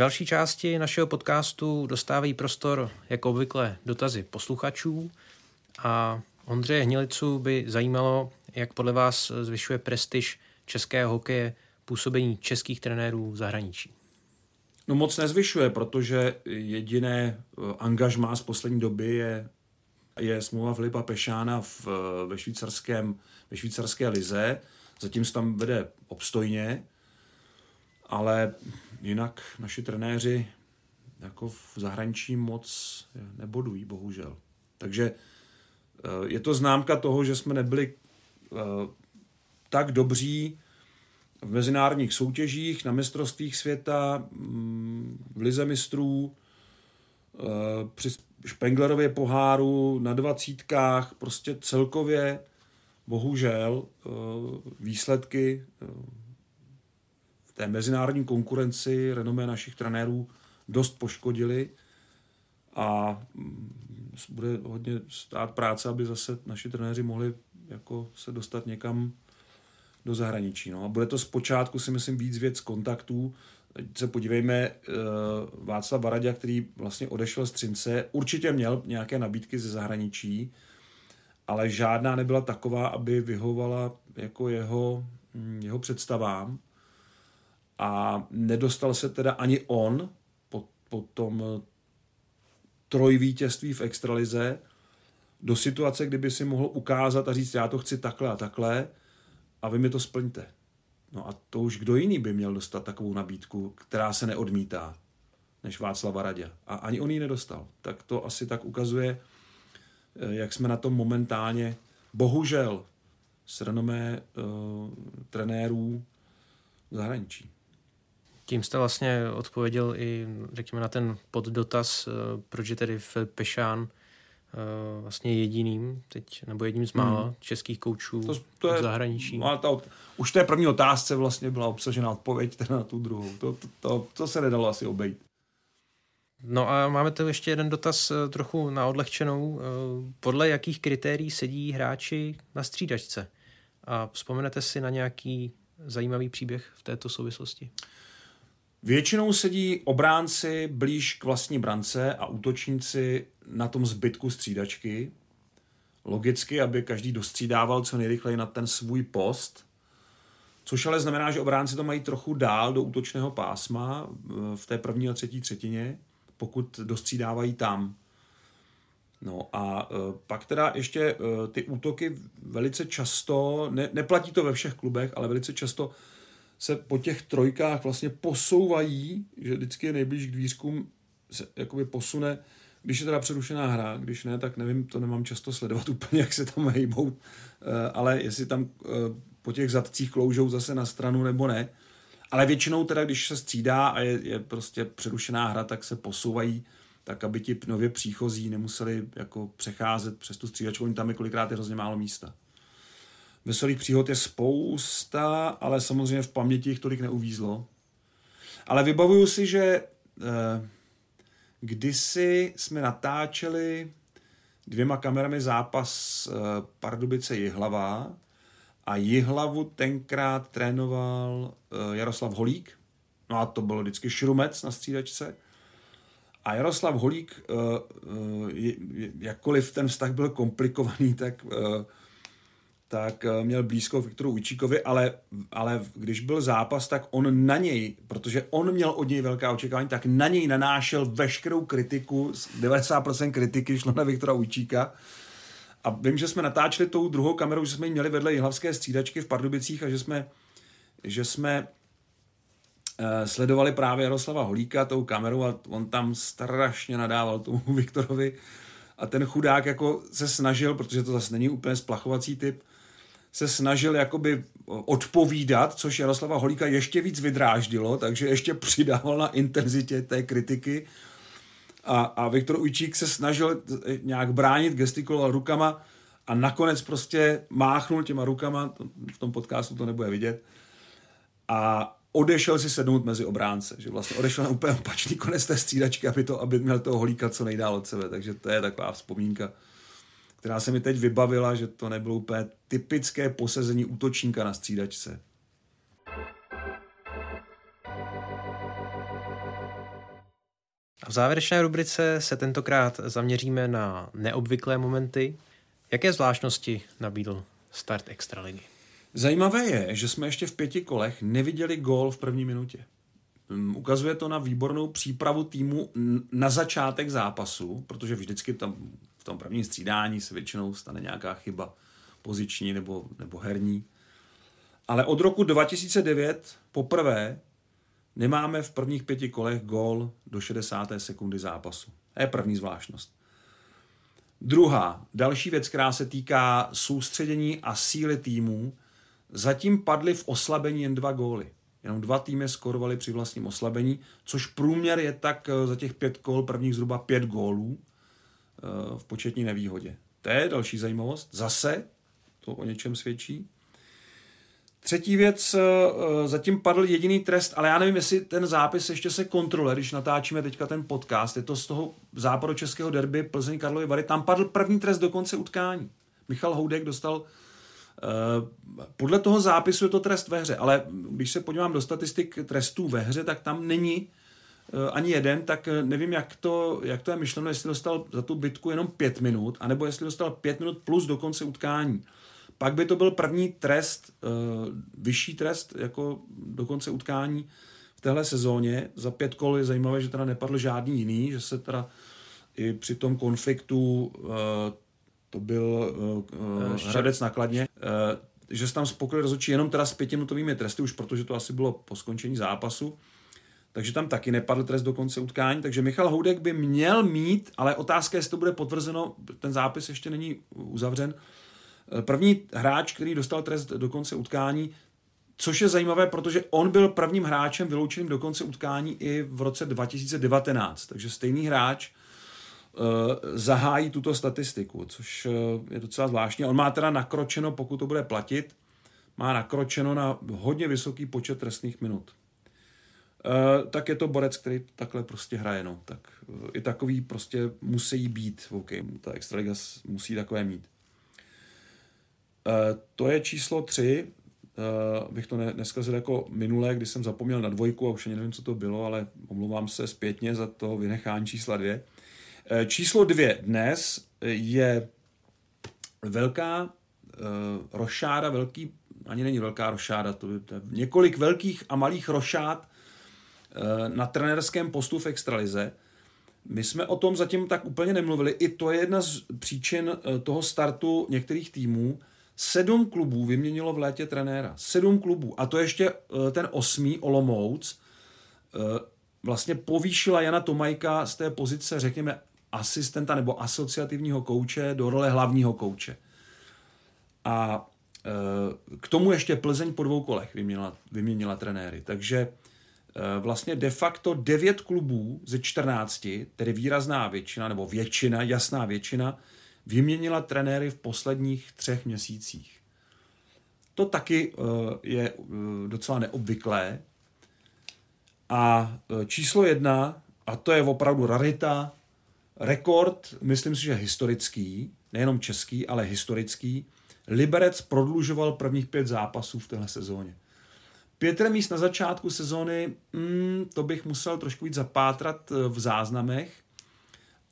Další části našeho podcastu dostávají prostor, jako obvykle, dotazy posluchačů a Ondřeje Hnilicu by zajímalo, jak podle vás zvyšuje prestiž českého hokeje působení českých trenérů v zahraničí. No moc nezvyšuje, protože jediné eh, angažmá z poslední doby je, je smlouva Filipa Pešána v, eh, ve, švýcarském, ve švýcarské lize. Zatím se tam vede obstojně, ale jinak naši trenéři jako v zahraničí moc nebodují, bohužel. Takže eh, je to známka toho, že jsme nebyli tak dobří v mezinárodních soutěžích, na mistrovstvích světa, mm, v lize mistrů, eh, při Špenglerově poháru, na dvacítkách, prostě celkově bohužel eh, výsledky eh, té mezinárodní konkurenci renomé našich trenérů dost poškodili a mm, bude hodně stát práce, aby zase naši trenéři mohli jako se dostat někam do zahraničí. No. A bude to zpočátku si myslím víc věc kontaktů. Teď se podívejme, uh, Václav Varadě, který vlastně odešel z Třince, určitě měl nějaké nabídky ze zahraničí, ale žádná nebyla taková, aby vyhovala jako jeho, hm, jeho představám. A nedostal se teda ani on po, po tom trojvítězství v extralize do situace, kdyby si mohl ukázat a říct, já to chci takhle a takhle, a vy mi to splňte. No a to už kdo jiný by měl dostat takovou nabídku, která se neodmítá, než Václava Radě. A ani on ji nedostal. Tak to asi tak ukazuje, eh, jak jsme na tom momentálně, bohužel, s renomé uh, trenérů zahraničí. Tím jste vlastně odpověděl i, řekněme, na ten poddotaz, eh, proč je tedy Filip Pešán Eh, vlastně jediným, teď, nebo jedním z mála hmm. českých koučů to, to je, v zahraničí. No, ta, už té první otázce vlastně byla obsažena odpověď teda na tu druhou. To, to, to, to se nedalo asi obejít. No a máme tu ještě jeden dotaz eh, trochu na odlehčenou. Eh, podle jakých kritérií sedí hráči na střídačce? A vzpomenete si na nějaký zajímavý příběh v této souvislosti? Většinou sedí obránci blíž k vlastní brance a útočníci na tom zbytku střídačky. Logicky, aby každý dostřídával co nejrychleji na ten svůj post. Což ale znamená, že obránci to mají trochu dál do útočného pásma eh, v té první a třetí třetině, pokud dostřídávají tam. No a e, pak teda ještě e, ty útoky velice často, ne, neplatí to ve všech klubech, ale velice často se po těch trojkách vlastně posouvají, že vždycky je nejblíž k dvířkům, se jakoby posune, když je teda přerušená hra, když ne, tak nevím, to nemám často sledovat úplně, jak se tam hejbou, eh, ale jestli tam eh, po těch zadcích kloužou zase na stranu nebo ne. Ale většinou teda, když se střídá a je, je prostě přerušená hra, tak se posouvají tak, aby ti nově příchozí nemuseli jako přecházet přes tu střídačku, oni tam je kolikrát je hrozně málo místa. Veselých příhod je spousta, ale samozřejmě v paměti jich tolik neuvízlo. Ale vybavuju si, že eh, kdysi jsme natáčeli dvěma kamerami zápas eh, Pardubice Jihlava a Jihlavu tenkrát trénoval eh, Jaroslav Holík, no a to bylo vždycky šrumec na střídačce. A Jaroslav Holík, eh, eh, jakkoliv ten vztah byl komplikovaný, tak eh, tak eh, měl blízko Viktoru Ujčíkovi, ale, ale když byl zápas, tak on na něj, protože on měl od něj velká očekávání, tak na něj nanášel veškerou kritiku, 90% kritiky šlo na Viktora Ujčíka. A vím, že jsme natáčeli tou druhou kamerou, že jsme ji měli vedle jihlavské střídačky v Pardubicích a že jsme, že jsme eh, sledovali právě Jaroslava Holíka tou kamerou a on tam strašně nadával tomu Viktorovi a ten chudák jako se snažil, protože to zase není úplně splachovací typ, se snažil jakoby odpovídat, což Jaroslava Holíka ještě víc vydráždilo, takže ještě přidával na intenzitě té kritiky. A, a Viktor Ujčík se snažil nějak bránit, gestikuloval rukama a nakonec prostě máchnul těma rukama, v tom podcastu to nebude vidět, a odešel si sednout mezi obránce, že vlastně odešel na úplně opačný konec té střídačky, aby, to, aby měl toho holíka co nejdál od sebe, takže to je taková vzpomínka která se mi teď vybavila, že to nebylo úplně typické posezení útočníka na střídačce. v závěrečné rubrice se tentokrát zaměříme na neobvyklé momenty. Jaké zvláštnosti nabídl start Extraligy? Zajímavé je, že jsme ještě v pěti kolech neviděli gól v první minutě. Hm, ukazuje to na výbornou přípravu týmu na začátek zápasu, protože vždycky tam tom prvním střídání se většinou stane nějaká chyba poziční nebo, nebo herní. Ale od roku 2009 poprvé nemáme v prvních pěti kolech gól do 60. sekundy zápasu. To je první zvláštnost. Druhá, další věc, která se týká soustředění a síly týmů, zatím padly v oslabení jen dva góly. Jenom dva týmy skorovali při vlastním oslabení, což průměr je tak eh, za těch pět kol prvních zhruba pět gólů. Eh, v početní nevýhodě. To je další zajímavost. Zase to o něčem svědčí. Třetí věc, eh, zatím padl jediný trest, ale já nevím, jestli ten zápis ještě se kontroluje, když natáčíme teďka ten podcast. Je to z toho západu českého derby Plzeň Karlovy Vary. Tam padl první trest do konce utkání. Michal Houdek dostal eh, podle toho zápisu je to trest ve hře, ale když se podívám do statistik trestů ve hře, tak tam není ani jeden, tak eh, nevím, jak to, jak to je myšleno, jestli dostal za tu bitku jenom pět minut, anebo jestli dostal pět minut plus do konce utkání. Pak by to byl první trest, eh, vyšší trest jako do konce utkání v téhle sezóně. Za pět kol je zajímavé, že teda nepadl žádný jiný, že se teda i při tom konfliktu to byl Hradec nakladně, že se tam spokojili rozhodčí jenom teda s pětiminutovými tresty, už protože to asi bylo po skončení zápasu takže tam taky nepadl trest do konce utkání, takže Michal Houdek by měl mít, ale otázka je, jestli to bude potvrzeno, ten zápis ještě není uzavřen. První hráč, který dostal trest do konce utkání, což je zajímavé, protože on byl prvním hráčem vyloučeným do konce utkání i v roce 2019, takže stejný hráč uh, zahájí tuto statistiku, což uh, je docela zvláštní. On má teda nakročeno, pokud to bude platit, má nakročeno na hodně vysoký počet trestných minut. Uh, tak je to borec, který takhle prostě hraje, no. Tak uh, i takový prostě musí být, OK, ta Extraliga musí takové mít. Uh, to je číslo tři, uh, bych to ne, neskazil jako minulé, kdy jsem zapomněl na dvojku a už ani nevím, co to bylo, ale omlouvám se zpětně za to vynechání čísla dvě. Uh, číslo dvě dnes je velká uh, rošáda, velký, ani není velká rošáda, to je, to je několik velkých a malých rošád Eh, na trenérském postu v extralize. My jsme o tom zatím tak úplně nemluvili. I to je jedna z příčin eh, toho startu některých týmů. Sedm klubů vyměnilo v létě trenéra. Sedm klubů. A to ještě eh, ten osmý, Olomouc, vlastně povýšila Jana Tomajka z té pozice, řekněme, asistenta nebo asociativního kouče do role hlavního kouče. A k tomu ještě Plzeň po dvou kolech vyměnila, vyměnila trenéry. Takže Eh, vlastně de facto 9 klubů ze 14, tedy výrazná většina, nebo většina, jasná většina, vyměnila trenéry v posledních třech měsících. To taky eh, je eh, docela neobvyklé. A číslo jedna, a to je opravdu rarita, rekord, myslím si, že historický, nejenom český, ale historický, Liberec prodlužoval prvních pět zápasů v téhle sezóně. Pět remíz na začátku sezóny, mm, to bych musel trošku víc zapátrat eh, v záznamech,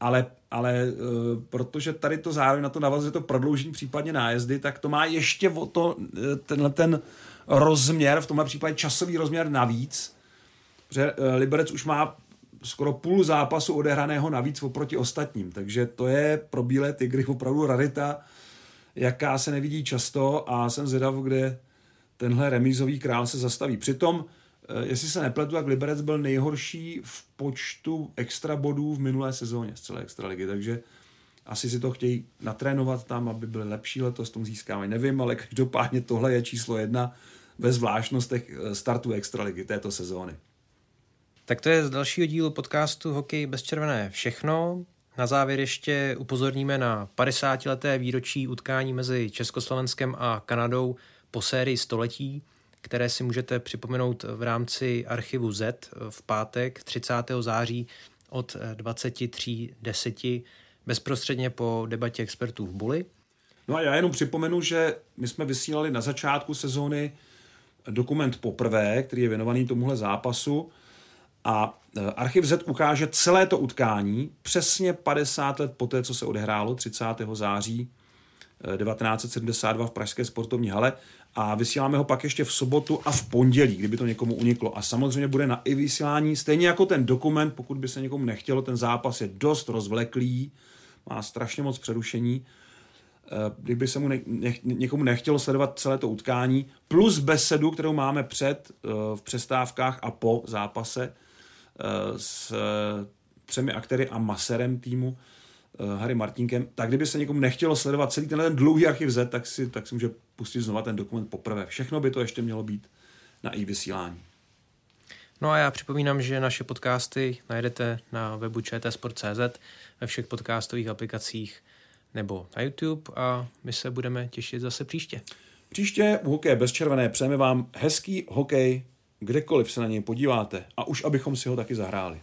ale, ale uh, protože tady to zároveň na to navazuje to prodloužení případně nájezdy, tak to má ještě o to, eh, tenhle ten rozměr, v tomhle případě časový rozměr navíc, protože Liberec už má skoro půl zápasu odehraného navíc oproti ostatním, takže to je pro Bílé tygry opravdu rarita, jaká se nevidí často a jsem zvědav, kde tenhle remízový král se zastaví. Přitom Eh, jestli se nepletu, tak Liberec byl nejhorší v počtu extra bodů v minulé sezóně z celé extraligy, takže asi si to chtějí natrénovat tam, aby byly lepší letos, tom získávají, nevím, ale každopádně tohle je číslo jedna ve zvláštnostech eh, startu extraligy této sezóny. Tak to je z dalšího dílu podcastu Hokej bez červené všechno. Na závěr ještě upozorníme na 50-leté výročí utkání mezi Československem a Kanadou po sérii století, které si můžete připomenout v rámci archivu Z v pátek 30. září od 23.10 bezprostředně po debatě expertů v Buli. No a já jenom připomenu, že my jsme vysílali na začátku sezóny dokument poprvé, který je věnovaný tomuhle zápasu a Archiv Z ukáže celé to utkání přesně 50 let poté, co se odehrálo 30. září 1972 v Pražské sportovní hale a vysíláme ho pak ještě v sobotu a v pondělí, kdyby to někomu uniklo. A samozřejmě bude na i vysílání, stejně jako ten dokument, pokud by se někomu nechtělo, ten zápas je dost rozvleklý, má strašně moc přerušení. Eh, kdyby se mu ne, ne, někomu nechtělo sledovat celé to utkání, plus besedu, kterou máme před eh, v přestávkách a po zápase eh, s třemi aktéry a maserem týmu, Harry Martinkem, tak kdyby se někomu nechtělo sledovat celý tenhle ten dlouhý archiv Z, tak si, tak si může pustit znova ten dokument poprvé. Všechno by to ještě mělo být na i vysílání. No a já připomínám, že naše podcasty najdete na webu čtsport.cz, ve všech podcastových aplikacích nebo na YouTube a my se budeme těšit zase příště. Příště u Hokej bez červené přejeme vám hezký hokej, kdekoliv se na něj podíváte a už abychom si ho taky zahráli.